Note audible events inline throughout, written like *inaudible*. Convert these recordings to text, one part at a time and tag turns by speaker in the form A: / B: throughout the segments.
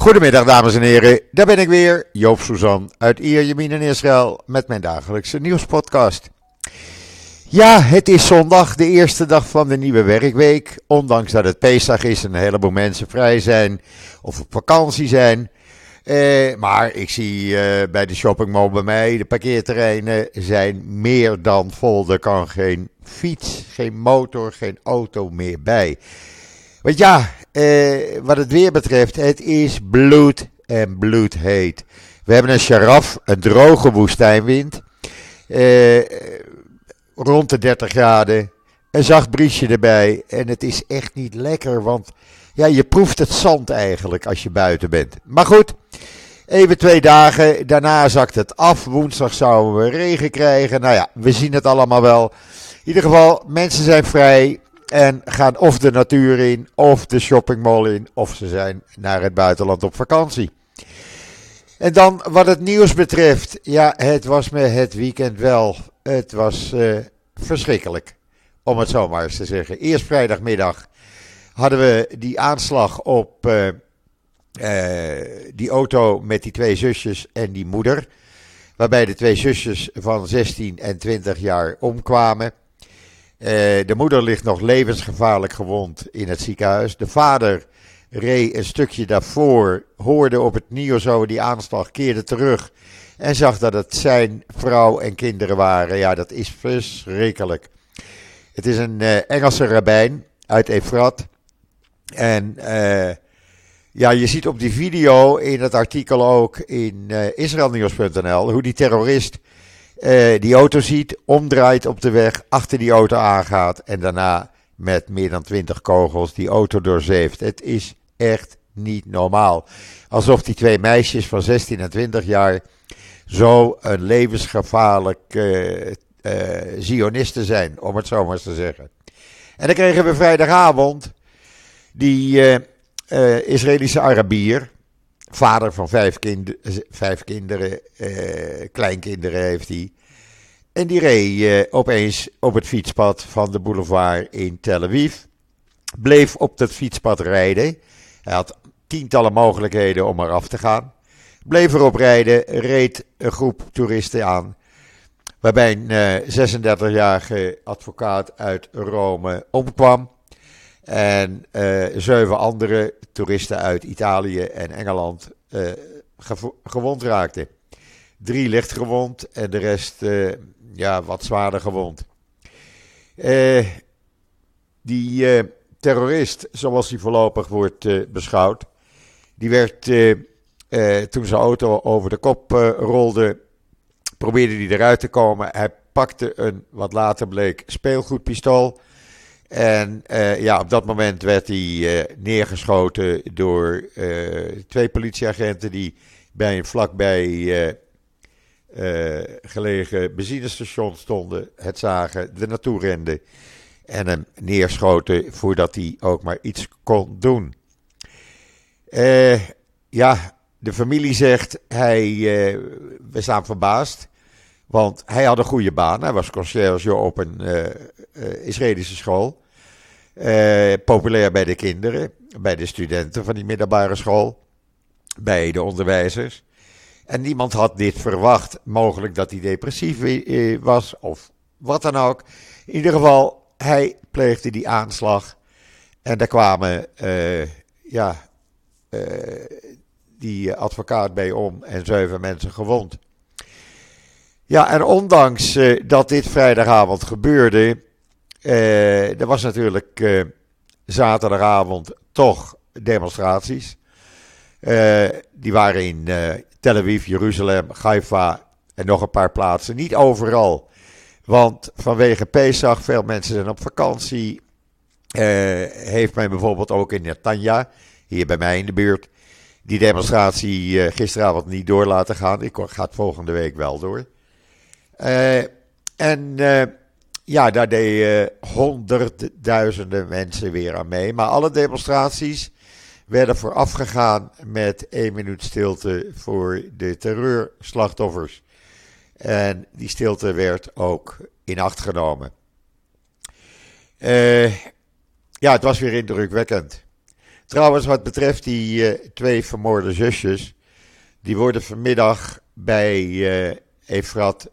A: Goedemiddag dames en heren, daar ben ik weer, Joop Suzan uit Ierjemien in Israël met mijn dagelijkse nieuwspodcast. Ja, het is zondag, de eerste dag van de nieuwe werkweek. Ondanks dat het Pesach is en een heleboel mensen vrij zijn of op vakantie zijn. Eh, maar ik zie eh, bij de shoppingmall bij mij, de parkeerterreinen zijn meer dan vol. Er kan geen fiets, geen motor, geen auto meer bij. Want ja, eh, wat het weer betreft, het is bloed en bloedheet. We hebben een sharaf, een droge woestijnwind. Eh, rond de 30 graden. Een zacht briesje erbij. En het is echt niet lekker, want ja, je proeft het zand eigenlijk als je buiten bent. Maar goed, even twee dagen. Daarna zakt het af. Woensdag zouden we regen krijgen. Nou ja, we zien het allemaal wel. In ieder geval, mensen zijn vrij. En gaan of de natuur in, of de shoppingmall in, of ze zijn naar het buitenland op vakantie. En dan wat het nieuws betreft. Ja, het was me het weekend wel. Het was uh, verschrikkelijk. Om het zo maar eens te zeggen. Eerst vrijdagmiddag hadden we die aanslag op uh, uh, die auto met die twee zusjes en die moeder. Waarbij de twee zusjes van 16 en 20 jaar omkwamen. Uh, de moeder ligt nog levensgevaarlijk gewond in het ziekenhuis. De vader reed een stukje daarvoor, hoorde op het nieuws over die aanslag, keerde terug en zag dat het zijn vrouw en kinderen waren. Ja, dat is verschrikkelijk. Het is een uh, Engelse rabbijn uit Efrat. En uh, ja, je ziet op die video in het artikel ook in uh, israelnieuws.nl hoe die terrorist die auto ziet, omdraait op de weg, achter die auto aangaat en daarna met meer dan 20 kogels die auto doorzeeft. Het is echt niet normaal. Alsof die twee meisjes van 16 en 20 jaar zo een levensgevaarlijk uh, uh, Zionisten zijn, om het zo maar te zeggen. En dan kregen we vrijdagavond die Israëlische Arabier, vader van vijf, kind, vijf kinderen, kleinkinderen heeft hij. En die reed opeens op het fietspad van de boulevard in Tel Aviv. Bleef op dat fietspad rijden. Hij had tientallen mogelijkheden om eraf te gaan bleef erop rijden, reed een groep toeristen aan. Waarbij een 36-jarige advocaat uit Rome omkwam. En uh, zeven andere toeristen uit Italië en Engeland uh, gewond raakten. Drie licht gewond en de rest uh, ja, wat zwaarder gewond. die terrorist, zoals hij voorlopig wordt beschouwd, die werd toen zijn auto over de kop rolde, probeerde hij eruit te komen. Hij pakte een, wat later bleek, speelgoedpistool. En uh, ja, op dat moment werd hij neergeschoten door twee politieagenten die bij een vlakbij gelegen benzinestation stonden, het zagen, er naartoe renden en hem neerschoten voordat hij ook maar iets kon doen. ja, de familie zegt, hij, we staan verbaasd. Want hij had een goede baan. Hij was conciërge op een uh, uh, Israëlische school. populair bij de kinderen, bij de studenten van die middelbare school. Bij de onderwijzers. En niemand had dit verwacht. Mogelijk dat hij depressief was of wat dan ook. In ieder geval, hij pleegde die aanslag. En daar kwamen, ja, die advocaat bij om en zeven mensen gewond. Ja, en ondanks uh, dat dit vrijdagavond gebeurde, uh, er was natuurlijk uh, zaterdagavond toch demonstraties. die waren in Tel Aviv, Jeruzalem, Haifa en nog een paar plaatsen. Niet overal, want vanwege Pesach, veel mensen zijn op vakantie. heeft men bijvoorbeeld ook in Netanya, hier bij mij in de buurt, die demonstratie gisteravond niet door laten gaan. Ik ga het volgende week wel door. Uh, en uh, ja, daar deden honderdduizenden mensen weer aan mee. Maar alle demonstraties werden voorafgegaan met één minuut stilte voor de terreurslachtoffers. En die stilte werd ook in acht genomen. ja, het was weer indrukwekkend. Trouwens, wat betreft die twee vermoorde zusjes, die worden vanmiddag bij Efrat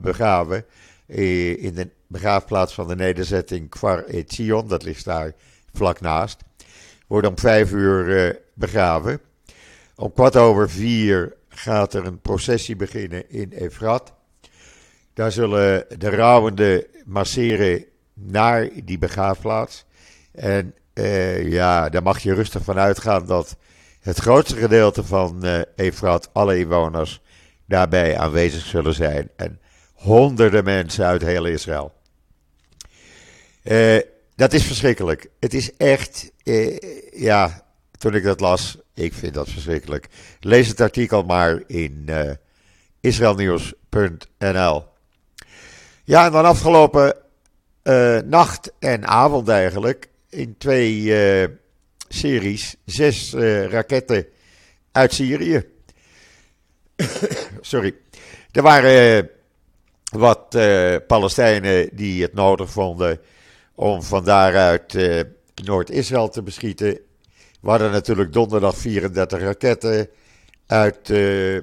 A: begraven in de begraafplaats van de nederzetting Kfar Etzion, dat ligt daar vlak naast. Worden om vijf uur begraven. Om kwart over vier gaat er een processie beginnen in Efrat. Daar zullen de rouwenden masseren naar die begraafplaats. En uh, ja, daar mag je rustig van uitgaan dat het grootste gedeelte van Efrat, alle inwoners, daarbij aanwezig zullen zijn. En honderden mensen uit heel Israël. Uh, dat is verschrikkelijk. Het is echt, ja, toen ik dat las, ik vind dat verschrikkelijk. Lees het artikel maar in uh, israelnieuws.nl. Ja, en dan afgelopen uh, nacht en avond eigenlijk, in twee uh, series, zes raketten uit Syrië. Sorry. Er waren wat Palestijnen die het nodig vonden om van daaruit Noord-Israël te beschieten. We natuurlijk donderdag 34 raketten uit uh,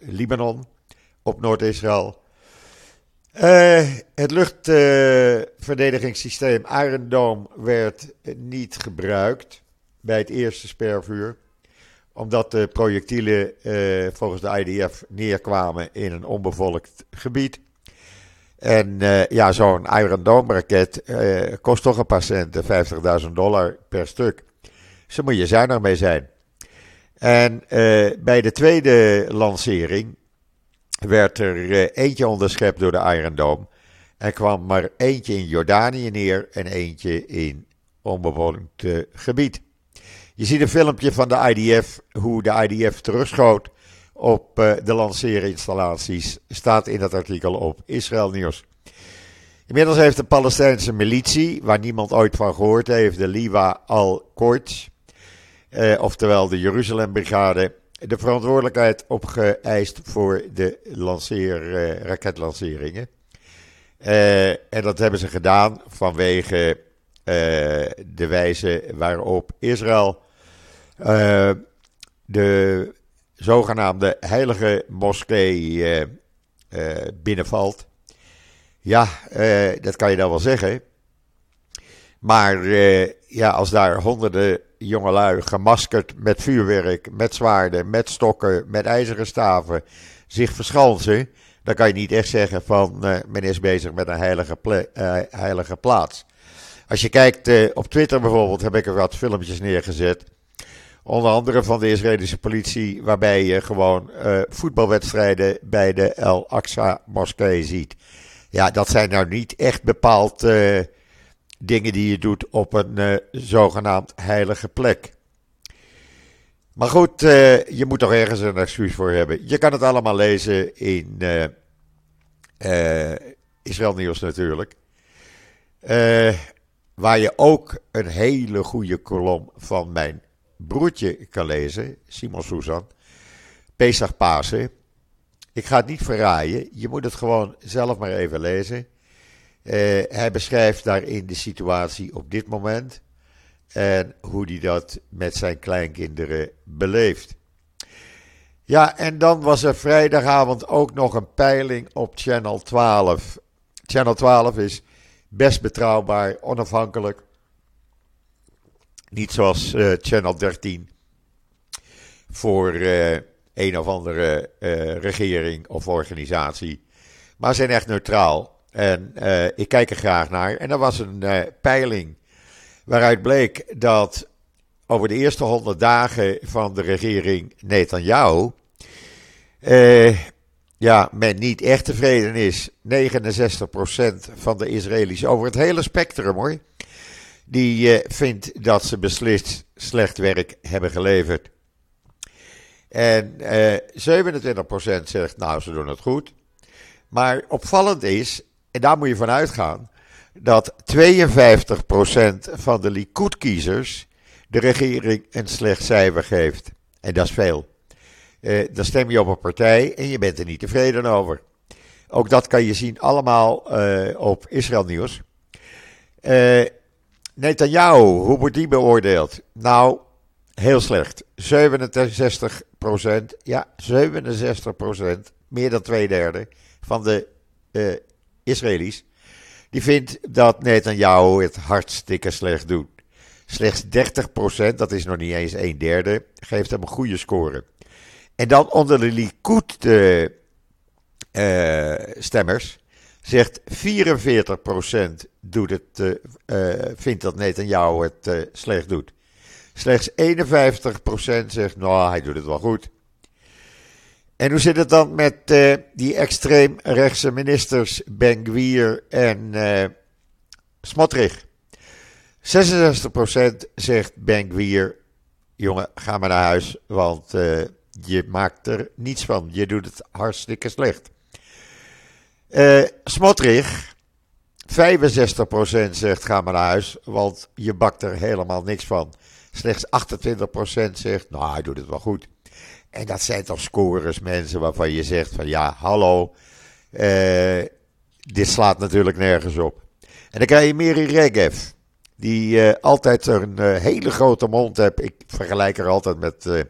A: Libanon op Noord-Israël. Uh, het luchtverdedigingssysteem Iron Dome werd niet gebruikt bij het eerste spervuur, omdat de projectielen volgens de IDF neerkwamen in een onbevolkt gebied. En uh, ja, zo'n Iron Dome raket uh, kost toch een paar centen, 50.000 dollar per stuk. Dus daar moet je zuinig mee zijn. En bij de tweede lancering werd er eentje onderschept door de Iron Dome. Er kwam maar eentje in Jordanië neer en eentje in onbewoond gebied. Je ziet een filmpje van de IDF, hoe de IDF terugschoot op uh, de lanceerinstallaties staat in dat artikel op Israël Nieuws. Inmiddels heeft de Palestijnse militie, waar niemand ooit van gehoord heeft, de Liwa al-Quds, uh, oftewel de Jeruzalem-brigade, de verantwoordelijkheid opgeëist voor de lanceer, uh, raketlanceringen. en dat hebben ze gedaan vanwege de wijze waarop Israël de zogenaamde heilige moskee uh, uh, binnenvalt. Ja, dat kan je dan wel zeggen. Maar ja, als daar honderden jongelui gemaskerd met vuurwerk, met zwaarden, met stokken, met ijzeren staven zich verschansen, dan kan je niet echt zeggen van men is bezig met een heilige, heilige plaats. Als je kijkt op Twitter bijvoorbeeld, heb ik er wat filmpjes neergezet Onder andere van de Israëlische politie, waarbij je gewoon uh, voetbalwedstrijden bij de El Aqsa moskee ziet. Ja, dat zijn nou niet echt bepaald uh, dingen die je doet op een uh, zogenaamd heilige plek. Maar goed, je moet toch ergens een excuus voor hebben. Je kan het allemaal lezen in Israël Nieuws natuurlijk. waar je ook een hele goede kolom van mijn broertje kan lezen, Simon Susan, Pesach Pasen. Ik ga het niet verraaien, je moet het gewoon zelf maar even lezen. Uh, hij beschrijft daarin de situatie op dit moment en hoe hij dat met zijn kleinkinderen beleeft. Ja, en dan was er vrijdagavond ook nog een peiling op Channel 12. Channel 12 is best betrouwbaar, onafhankelijk. Niet zoals uh, Channel 13 voor uh, een of andere uh, regering of organisatie. Maar zijn echt neutraal. En ik kijk er graag naar. En er was een peiling waaruit bleek dat over de eerste 100 dagen van de regering Netanyahu. ja, men niet echt tevreden is. 69% van de Israëli's over het hele spectrum hoor die uh, vindt dat ze beslist slecht werk hebben geleverd. En uh, eh, 27% zegt, nou, ze doen het goed. Maar opvallend is, en daar moet je van uitgaan, dat 52% van de Likud-kiezers de regering een slecht cijfer geeft. En dat is veel. Uh, dan stem je op een partij en je bent er niet tevreden over. Ook dat kan je zien allemaal op Israël Nieuws. Uh, Netanyahu, hoe wordt die beoordeeld? Nou, heel slecht. 67% ja, 67% meer dan twee derde van de uh, Israëli's, die vindt dat Netanyahu het hartstikke slecht doet. Slechts 30%, dat is nog niet eens een derde, geeft hem een goede score. En dan onder de Likud uh, stemmers zegt 44% doet het, uh, vindt dat Netanyahu het slecht doet. Slechts 51% zegt, nou, hij doet het wel goed. En hoe zit het dan met die extreemrechtse ministers Ben Gwier en Smotrich? 66% zegt Ben Gwier, jongen, ga maar naar huis, want je maakt er niets van. Je doet het hartstikke slecht. Uh, Smotrich, 65% zegt ga maar naar huis, want je bakt er helemaal niks van. Slechts 28% zegt, nou, hij doet het wel goed. En dat zijn toch scores, mensen waarvan je zegt van ja, hallo, uh, dit slaat natuurlijk nergens op. En dan krijg je Miri Regev, die uh, altijd een hele grote mond heeft. Ik vergelijk haar altijd met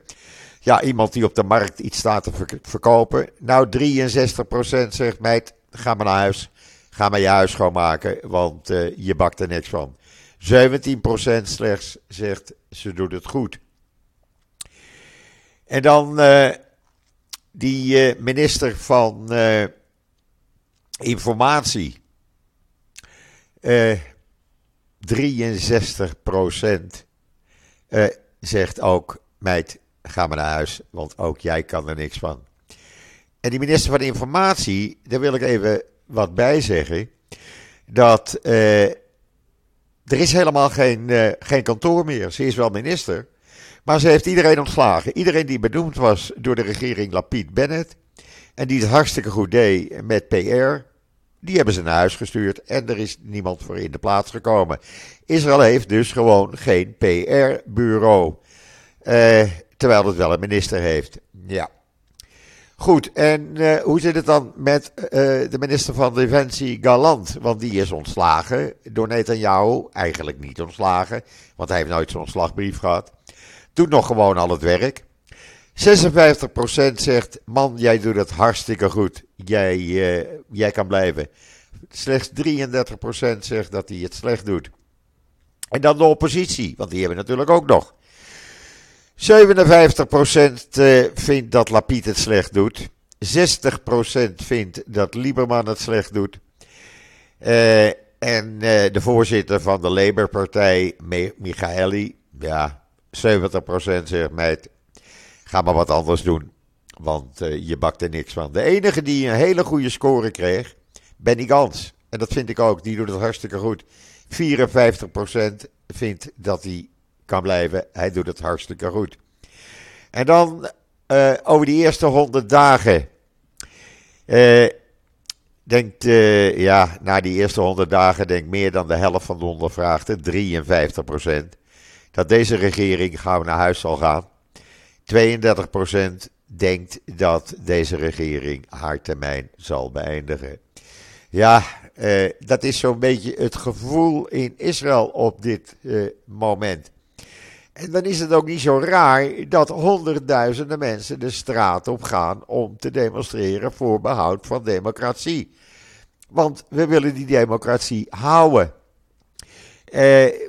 A: ja, iemand die op de markt iets staat te verkopen. Nou, 63% zegt meid, ga maar naar huis. Ga maar je huis schoonmaken, want je bakt er niks van. 17% slechts zegt ze doet het goed. En dan uh, die uh, minister van Informatie. 63% zegt ook, meid, ga maar naar huis, want ook jij kan er niks van. En die minister van Informatie, daar wil ik even wat bij zeggen. Dat er is helemaal geen, geen kantoor meer. Ze is wel minister. Maar ze heeft iedereen ontslagen. Iedereen die benoemd was door de regering Lapid Bennett. En die het hartstikke goed deed met PR. Die hebben ze naar huis gestuurd. En er is niemand voor in de plaats gekomen. Israël heeft dus gewoon geen PR-bureau. Eh, terwijl het wel een minister heeft. Ja. Goed, en uh, hoe zit het dan met uh, de minister van Defensie Galant? Want die is ontslagen door Netanyahu. Eigenlijk niet ontslagen, want hij heeft nooit zo'n ontslagbrief gehad doet nog gewoon al het werk. 56% zegt, man, jij doet het hartstikke goed. Jij, uh, jij kan blijven. Slechts 33% zegt dat hij het slecht doet. En dan de oppositie, want die hebben natuurlijk ook nog. 57% eh, vindt dat Lapid het slecht doet. 60% vindt dat Lieberman het slecht doet. Uh, en de voorzitter van de Labour-partij, Michaeli, ja, 70% zegt meid, ga maar wat anders doen. Want je bakt er niks van. De enige die een hele goede score kreeg, Benny Gans. En dat vind ik ook, die doet het hartstikke goed. 54% vindt dat hij kan blijven. Hij doet het hartstikke goed. En dan uh, over die eerste 100 dagen. Uh, denkt, ja, na die eerste 100 dagen denkt meer dan de helft van de ondervraagden, 53% dat deze regering gauw naar huis zal gaan. 32% denkt dat deze regering haar termijn zal beëindigen. Ja, eh, dat is zo'n beetje het gevoel in Israël op dit eh, moment. En dan is het ook niet zo raar dat honderdduizenden mensen de straat op gaan om te demonstreren voor behoud van democratie. Want we willen die democratie houden. Uh,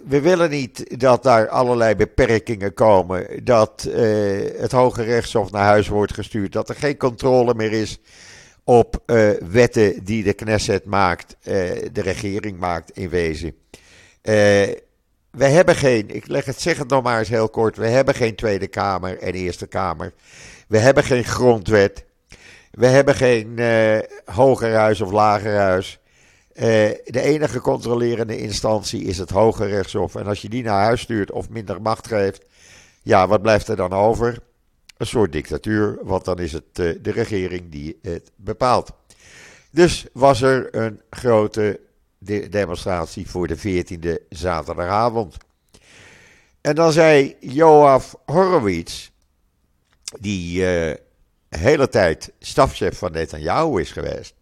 A: we willen niet dat daar allerlei beperkingen komen. Dat uh, het Hoge Rechtshof naar huis wordt gestuurd. Dat er geen controle meer is op uh, wetten die de Knesset maakt, de regering maakt in wezen. We hebben geen, ik leg het, zeg het nog maar eens heel kort. We hebben geen Tweede Kamer en Eerste Kamer. We hebben geen grondwet. We hebben geen hogerhuis of lagerhuis. Uh, de enige controlerende instantie is het Hoge Rechtshof. En als je die naar huis stuurt of minder macht geeft, ja, wat blijft er dan over? Een soort dictatuur, want dan is het uh, de regering die het bepaalt. Dus was er een grote de demonstratie voor de 14e zaterdagavond. En dan zei Joaf Horowitz, die uh, hele tijd stafchef van Netanyahu is geweest.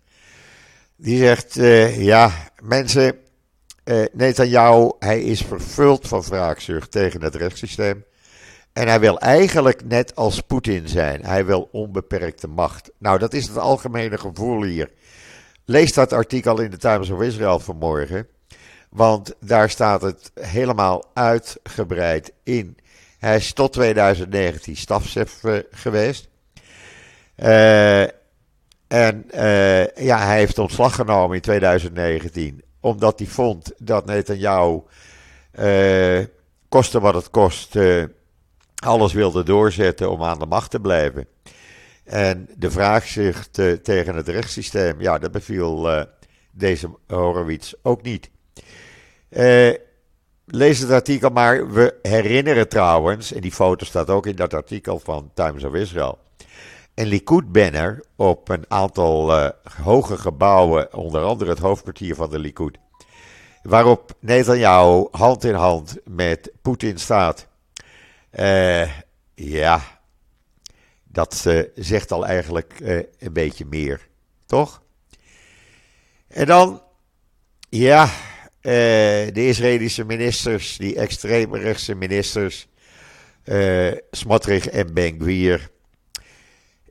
A: Die zegt, uh, ja, mensen, uh, Netanyahu, hij is vervuld van wraakzucht tegen het rechtssysteem. En hij wil eigenlijk net als Poetin zijn. Hij wil onbeperkte macht. Nou, dat is het algemene gevoel hier. Lees dat artikel in de Times of Israel vanmorgen. Want daar staat het helemaal uitgebreid in. Hij is tot 2019 stafchef uh, geweest. Uh, en uh, ja, hij heeft ontslag genomen in 2019. Omdat hij vond dat Netanyahu, koste wat het kost, alles wilde doorzetten om aan de macht te blijven. En de vraagzicht tegen het rechtssysteem, ja, dat beviel deze Horowitz ook niet. lees het artikel maar. We herinneren trouwens, en die foto staat ook in dat artikel van Times of Israel een Likud-banner op een aantal uh, hoge gebouwen, onder andere het hoofdkwartier van de Likud. Waarop Netanyahu hand in hand met Poetin staat. Ja, dat uh, zegt al eigenlijk een beetje meer, toch? En dan, ja, de Israëlische ministers, die extreemrechtse ministers, Smotrich en Ben-Gvir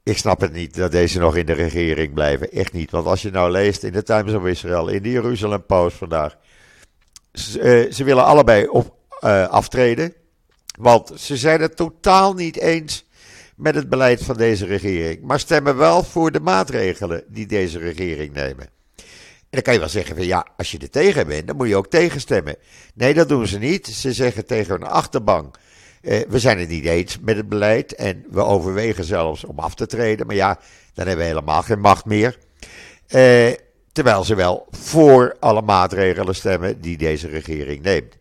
A: ik snap het niet dat deze nog in de regering blijven. Echt niet. Want als je nou leest in de Times of Israel, in de Jeruzalem Post vandaag. Ze, ze willen allebei op, aftreden. Want ze zijn het totaal niet eens met het beleid van deze regering. Maar stemmen wel voor de maatregelen die deze regering nemen. En dan kan je wel zeggen van ja, als je er tegen bent, dan moet je ook tegenstemmen. Nee, dat doen ze niet. Ze zeggen tegen hun achterbank eh, we zijn het niet eens met het beleid en we overwegen zelfs om af te treden. Maar ja, dan hebben we helemaal geen macht meer. Eh, terwijl ze wel voor alle maatregelen stemmen die deze regering neemt.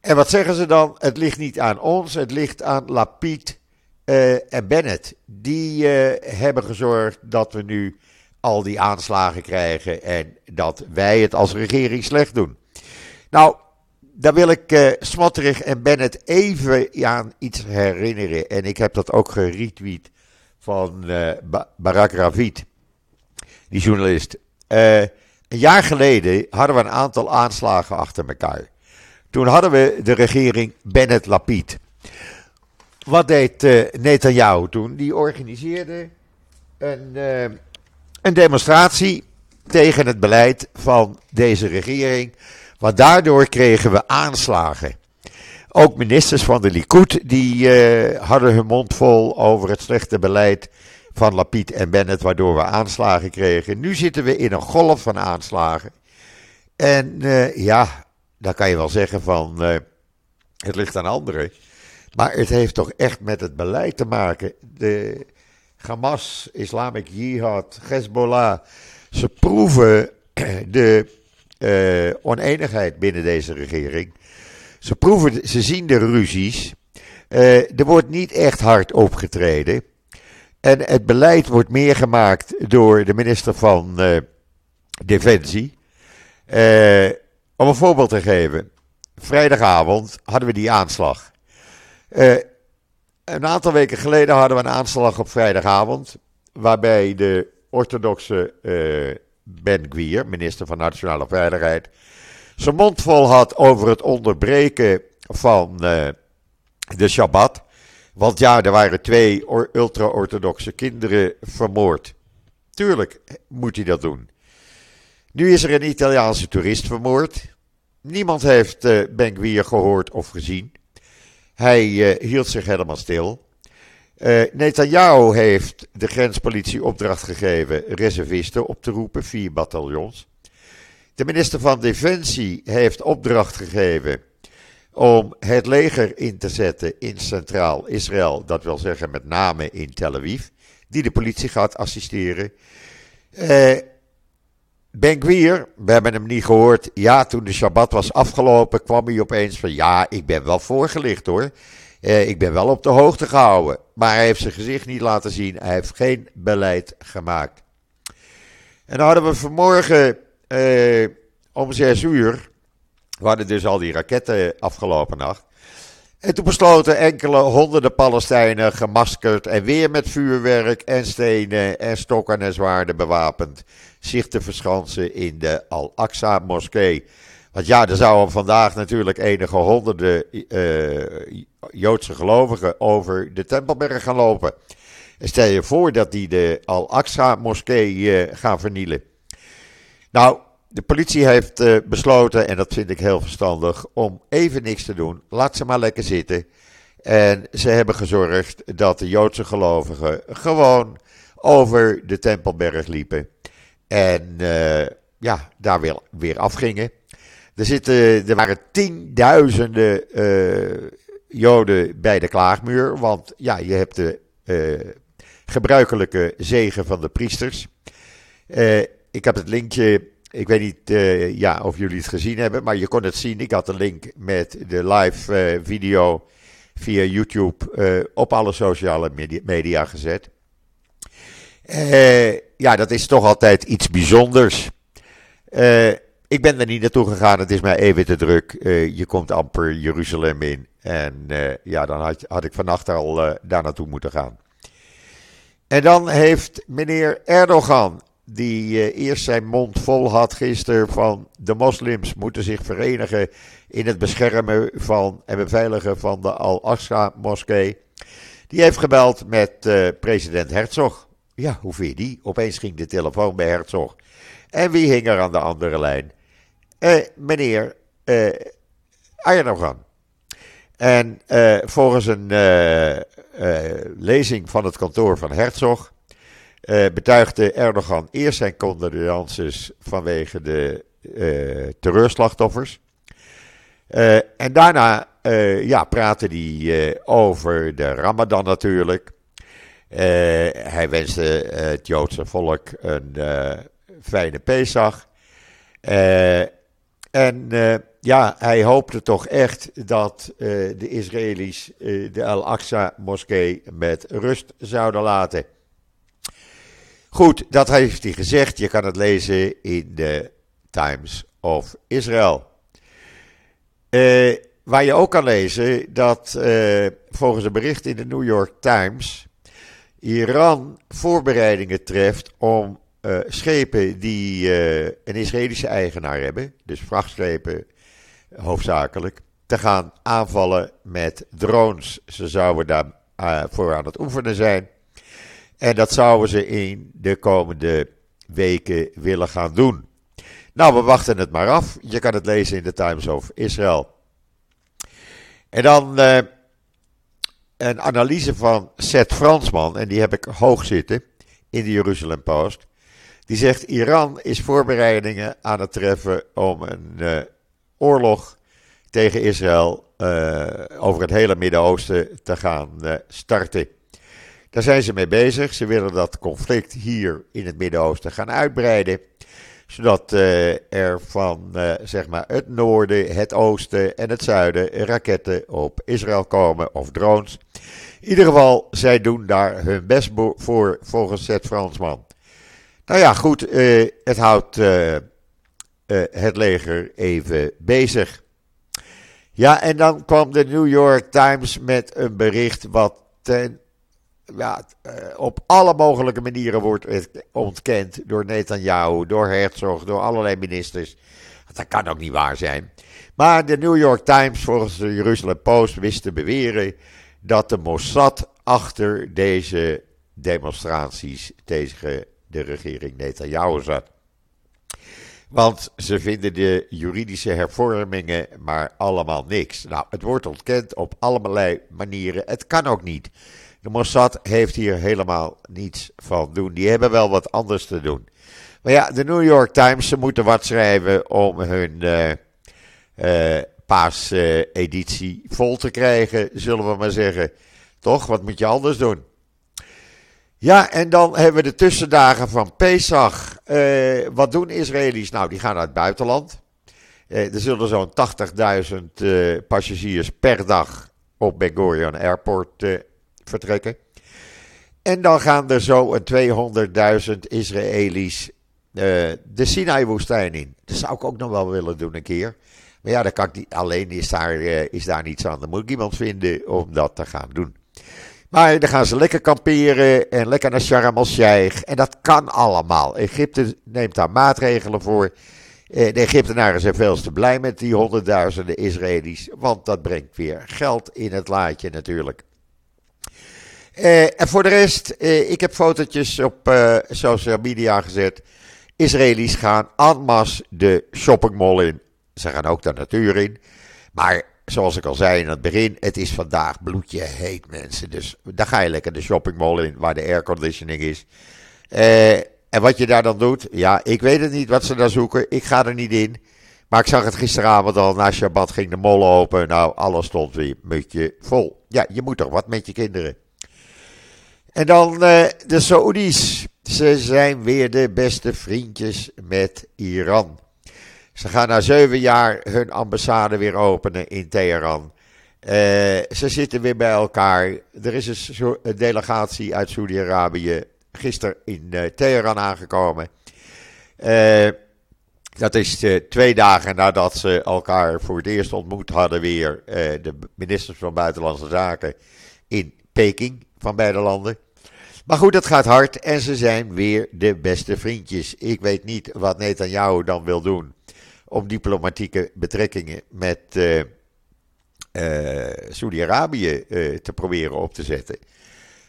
A: En wat zeggen ze dan? Het ligt niet aan ons, het ligt aan Lapid en Bennett. Die uh, hebben gezorgd dat we nu al die aanslagen krijgen en dat wij het als regering slecht doen. Nou, daar wil ik uh, en Bennett even aan iets herinneren. En ik heb dat ook geretweet van uh, Barak Ravid, die journalist. Een jaar geleden hadden we een aantal aanslagen achter elkaar. Toen hadden we de regering Bennett-Lapid. Wat deed uh, Netanyahu toen? Die organiseerde een, een demonstratie tegen het beleid van deze regering want daardoor kregen we aanslagen. Ook ministers van de Likud die uh, hadden hun mond vol over het slechte beleid van Lapid en Bennett, waardoor we aanslagen kregen. Nu zitten we in een golf van aanslagen. En ja, dan kan je wel zeggen van het ligt aan anderen. Maar het heeft toch echt met het beleid te maken. De Hamas, Islamic Jihad, Hezbollah, ze proeven *clears throat* de uh, oneenigheid binnen deze regering. Ze, proeven, ze zien de ruzies. Uh, er wordt niet echt hard opgetreden. En het beleid wordt meer gemaakt door de minister van uh, Defensie. om een voorbeeld te geven. Vrijdagavond hadden we die aanslag. Een aantal weken geleden hadden we een aanslag op vrijdagavond. Waarbij de orthodoxe ben Gwier, minister van Nationale Veiligheid, zijn mond vol had over het onderbreken van uh, de Shabbat. Want ja, er waren twee ultra-orthodoxe kinderen vermoord. Tuurlijk moet hij dat doen. Nu is er een Italiaanse toerist vermoord. Niemand heeft uh, Ben Gwier gehoord of gezien. Hij uh, hield zich helemaal stil. Uh, Netanyahu heeft de grenspolitie opdracht gegeven reservisten op te roepen, vier bataljons. De minister van Defensie heeft opdracht gegeven om het leger in te zetten in Centraal Israël, dat wil zeggen met name in Tel Aviv, die de politie gaat assisteren. Uh, ben Gwier, we hebben hem niet gehoord. Ja, toen de Shabbat was afgelopen, kwam hij opeens van ja, ik ben wel voorgelicht hoor. Uh, ik ben wel op de hoogte gehouden. Maar hij heeft zijn gezicht niet laten zien. Hij heeft geen beleid gemaakt. En dan hadden we vanmorgen uh, om zes uur. We hadden dus al die raketten afgelopen nacht. En toen besloten enkele honderden Palestijnen gemaskerd en weer met vuurwerk en stenen en stokken en zwaarden bewapend zich te verschansen in de Al-Aqsa moskee. Want ja, er zouden vandaag natuurlijk enige honderden uh, Joodse gelovigen over de Tempelberg gaan lopen. En stel je voor dat die de Al-Aqsa-moskee uh, gaan vernielen. Nou, de politie heeft uh, besloten, en dat vind ik heel verstandig, om even niks te doen. Laat ze maar lekker zitten. En ze hebben gezorgd dat de Joodse gelovigen gewoon over de Tempelberg liepen. En uh, ja, daar weer, weer afgingen. Er, zitten, er waren tienduizenden uh, Joden bij de klaagmuur. Want ja, je hebt de gebruikelijke zegen van de priesters. ik heb het linkje ik weet niet ja, of jullie het gezien hebben, maar je kon het zien. Ik had een link met de live video via YouTube op alle sociale media, gezet. Ja, dat is toch altijd iets bijzonders. Ik ben er niet naartoe gegaan, het is mij even te druk. Je komt amper Jeruzalem in. En ja, dan had, had, ik vannacht al daar naartoe moeten gaan. En dan heeft meneer Erdogan, die eerst zijn mond vol had gisteren van de moslims moeten zich verenigen in het beschermen van en beveiligen van de Al-Aqsa-moskee. Die heeft gebeld met president Herzog. Ja, hoe vind je die? Opeens ging de telefoon bij Herzog. En wie hing er aan de andere lijn? Eh, meneer eh, Ayanogan. En eh, volgens een eh, eh, lezing van het kantoor van Herzog eh, betuigde Erdogan eerst zijn condolences vanwege de terreurslachtoffers. en daarna ja, praatte hij over de Ramadan natuurlijk. Hij wenste het Joodse volk een fijne Pesach. En ja, hij hoopte toch echt dat de Israëli's de Al-Aqsa-moskee met rust zouden laten. Goed, dat heeft hij gezegd. Je kan het lezen in de Times of Israel. waar je ook kan lezen dat volgens een bericht in de New York Times Iran voorbereidingen treft om uh, schepen die een Israëlische eigenaar hebben, dus vrachtschepen hoofdzakelijk, te gaan aanvallen met drones. Ze zouden daar voor aan het oefenen zijn. En dat zouden ze in de komende weken willen gaan doen. Nou, we wachten het maar af. Je kan het lezen in de Times of Israel. En dan een analyse van Seth Fransman, en die heb ik hoog zitten in de Jeruzalem Post. Die zegt: Iran is voorbereidingen aan het treffen om een uh, oorlog tegen Israël uh, over het hele Midden-Oosten te gaan starten. Daar zijn ze mee bezig. Ze willen dat conflict hier in het Midden-Oosten gaan uitbreiden zodat uh, er van uh, zeg maar het noorden, het oosten en het zuiden raketten op Israël komen of drones. In ieder geval, zij doen daar hun best voor volgens het Fransman. Nou ja, goed, uh, het houdt het leger even bezig. Ja, en dan kwam de New York Times met een bericht wat ten ja, eh, op alle mogelijke manieren wordt ontkend door Netanyahu, door Herzog, door allerlei ministers. Dat kan ook niet waar zijn. Maar de New York Times, volgens de Jerusalem Post, wist te beweren dat de Mossad achter deze demonstraties tegen de regering Netanyahu zat. Want ze vinden de juridische hervormingen maar allemaal niks. Nou, het wordt ontkend op allerlei manieren. Het kan ook niet. De Mossad heeft hier helemaal niets van doen. Die hebben wel wat anders te doen. Maar ja, de New York Times, ze moeten wat schrijven om hun uh, uh, paaseditie vol te krijgen, zullen we maar zeggen. Toch? Wat moet je anders doen? Ja, en dan hebben we de tussendagen van Pesach. Uh, wat doen Israëli's? Nou, die gaan naar het buitenland. Er zullen zo'n 80.000 uh, passagiers per dag op Ben Gurion Airport vertrekken. En dan gaan er zo een 200.000 Israëli's uh, de Sinai-woestijn in. Dat zou ik ook nog wel willen doen een keer. Maar ja, dat kan ik niet, alleen is daar, uh, is daar niets aan. Dan moet ik iemand vinden om dat te gaan doen. Maar dan gaan ze lekker kamperen en lekker naar Sharm el-Sheikh. En dat kan allemaal. Egypte neemt daar maatregelen voor. de Egyptenaren zijn veel te blij met die honderdduizenden Israëli's, want dat brengt weer geld in het laadje natuurlijk. En voor de rest, ik heb fotootjes op social media gezet. Israëli's gaan en de shoppingmall in. Ze gaan ook de natuur in. Maar zoals ik al zei in het begin, het is vandaag bloedje heet mensen. Dus daar ga je lekker de shoppingmall in, waar de airconditioning is. En wat je daar dan doet, ja, ik weet het niet wat ze daar zoeken. Ik ga er niet in. Maar ik zag het gisteravond al, na Shabbat ging de mol open. Nou, alles stond weer beetje vol. Ja, je moet toch wat met je kinderen. En dan uh, de Saoedi's. Ze zijn weer de beste vriendjes met Iran. Ze gaan na zeven jaar hun ambassade weer openen in Teheran. Uh, ze zitten weer bij elkaar. Er is een, delegatie uit Saudi-Arabië gisteren in uh, Teheran aangekomen. Dat is twee dagen nadat ze elkaar voor het eerst ontmoet hadden weer de ministers van Buitenlandse Zaken in Peking van beide landen. Maar goed, het gaat hard en ze zijn weer de beste vriendjes. Ik weet niet wat Netanyahu dan wil doen om diplomatieke betrekkingen met uh, uh, Saudi-Arabië uh, te proberen op te zetten.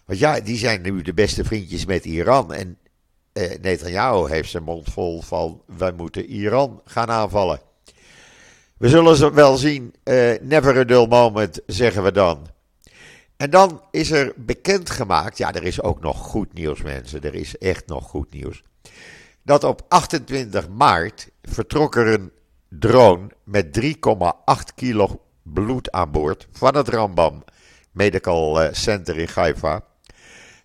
A: Want ja, die zijn nu de beste vriendjes met Iran. En Netanyahu heeft zijn mond vol van wij moeten Iran gaan aanvallen. We zullen ze wel zien. never a dull moment, zeggen we dan. En dan is er bekendgemaakt, ja, er is ook nog goed nieuws, mensen. Er is echt nog goed nieuws. Dat op 28 maart vertrok er een drone met 3,8 kilo bloed aan boord van het Rambam Medical eh, Center in Haifa.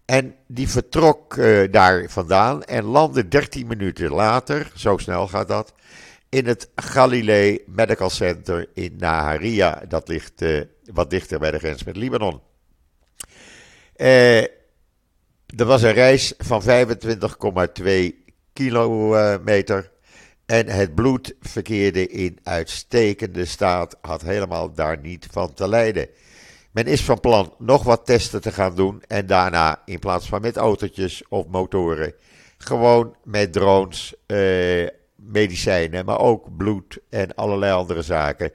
A: En die vertrok uh, daar vandaan en landde 13 minuten later, zo snel gaat dat, in het Galilee Medical Center in Naharia. Dat ligt uh, wat dichter bij de grens met Libanon. Uh, er was een reis van 25,2 kilometer. En het bloed verkeerde in uitstekende staat, had helemaal daar niet van te lijden. Men is van plan nog wat testen te gaan doen en daarna in plaats van met autootjes of motoren, gewoon met drones, eh, medicijnen, maar ook bloed en allerlei andere zaken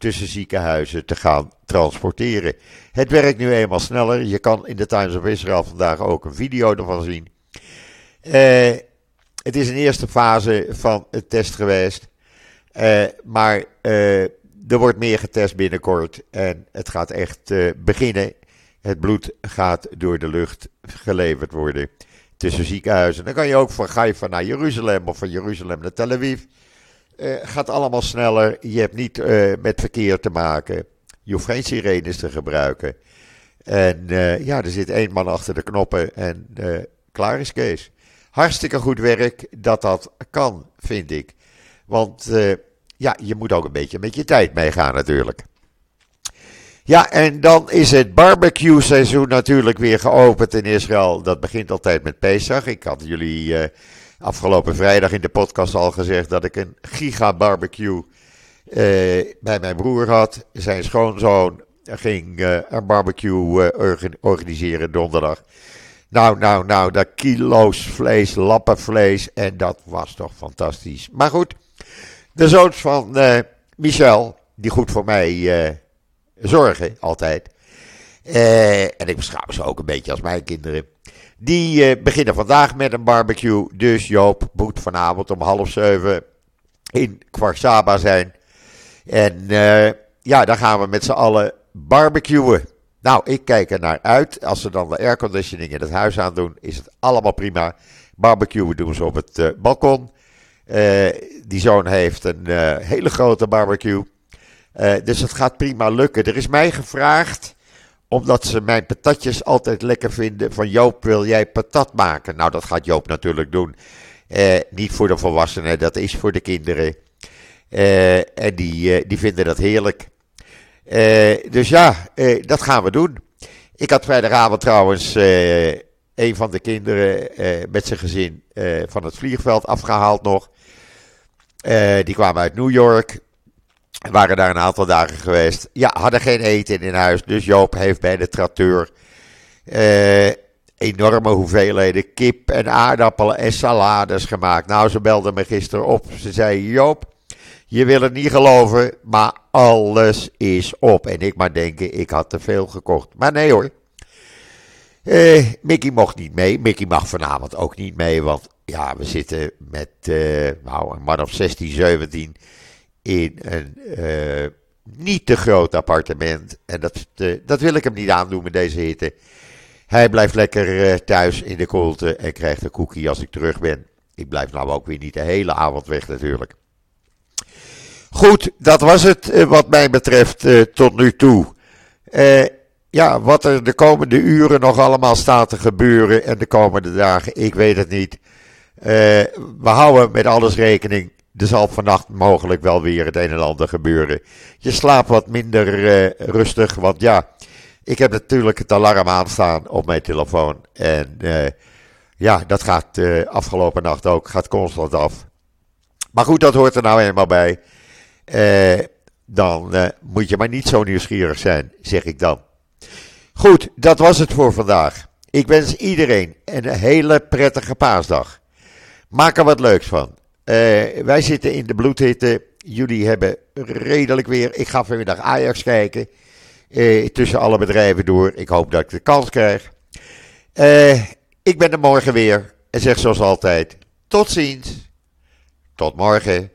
A: tussen ziekenhuizen te gaan transporteren. Het werkt nu eenmaal sneller. Je kan in de Times of Israel vandaag ook een video ervan zien. Uh, het is een eerste fase van het test geweest. Uh, maar uh, er wordt meer getest binnenkort. En het gaat echt beginnen. Het bloed gaat door de lucht geleverd worden tussen ziekenhuizen. Dan kan je ook van Haifa naar Jeruzalem of van Jeruzalem naar Tel Aviv. Uh, gaat allemaal sneller. Je hebt niet uh, met verkeer te maken. Je hoeft geen sirenes te gebruiken. En uh, ja, er zit één man achter de knoppen en klaar is Kees. Hartstikke goed werk dat dat kan, vind ik. Want ja, je moet ook een beetje met je tijd meegaan natuurlijk. Ja, en dan is het barbecue seizoen natuurlijk weer geopend in Israël. Dat begint altijd met Pesach. Ik had jullie afgelopen vrijdag in de podcast al gezegd dat ik een giga barbecue uh, bij mijn broer had. Zijn schoonzoon ging uh, een barbecue uh, organiseren donderdag. Nou, nou, nou, dat kilo's vlees, lappen vlees en dat was toch fantastisch. Maar goed, de zoons van Michel, die goed voor mij zorgen altijd. en ik beschouw ze ook een beetje als mijn kinderen. Die uh, beginnen vandaag met een barbecue. Dus Joop moet vanavond om half zeven in Kwarsaba zijn. En uh, ja, dan gaan we met z'n allen barbecuen. Nou, ik kijk er naar uit. Als ze dan de airconditioning in het huis aan doen, is het allemaal prima. Barbecuen doen ze op het uh, balkon. die zoon heeft een hele grote barbecue. dus het gaat prima lukken. Er is mij gevraagd omdat ze mijn patatjes altijd lekker vinden. Van Joop, wil jij patat maken? Nou, dat gaat Joop natuurlijk doen. Eh, niet voor de volwassenen, dat is voor de kinderen. Eh, en die, eh, die vinden dat heerlijk. Eh, dus ja, eh, dat gaan we doen. Ik had vrijdagavond trouwens een van de kinderen met zijn gezin van het vliegveld afgehaald nog. die kwamen uit New York. Waren daar een aantal dagen geweest. Ja, hadden geen eten in huis. Dus Joop heeft bij de tracteur uh, enorme hoeveelheden kip en aardappelen en salades gemaakt. Nou, ze belde me gisteren op. Ze zei: Joop, je wil het niet geloven, maar alles is op. En ik maar denken, ik had te veel gekocht. Maar nee hoor. Uh, Mickey mocht niet mee. Mickey mag vanavond ook niet mee, want ja, we zitten met uh, nou, een man of 16, 17 in een uh, niet te groot appartement. En dat, dat wil ik hem niet aandoen met deze hitte. Hij blijft lekker thuis in de koelte en krijgt een koekie als ik terug ben. Ik blijf nou ook weer niet de hele avond weg natuurlijk. Goed, dat was het wat mij betreft tot nu toe. Ja, wat er de komende uren nog allemaal staat te gebeuren en de komende dagen, ik weet het niet. We houden met alles rekening. Er zal vannacht mogelijk wel weer het een en ander gebeuren. Je slaapt wat minder uh, rustig, want ja, ik heb natuurlijk het alarm aanstaan op mijn telefoon. En uh, ja, dat gaat afgelopen nacht ook, gaat constant af. Maar goed, dat hoort er nou eenmaal bij. dan moet je maar niet zo nieuwsgierig zijn, zeg ik dan. Goed, dat was het voor vandaag. Ik wens iedereen een hele prettige paasdag. Maak er wat leuks van. Uh, wij zitten in de bloedhitte. Jullie hebben redelijk weer. Ik ga vanmiddag Ajax kijken. Uh, tussen alle bedrijven door. Ik hoop dat ik de kans krijg. Uh, ik ben er morgen weer. En zeg zoals altijd: tot ziens. Tot morgen.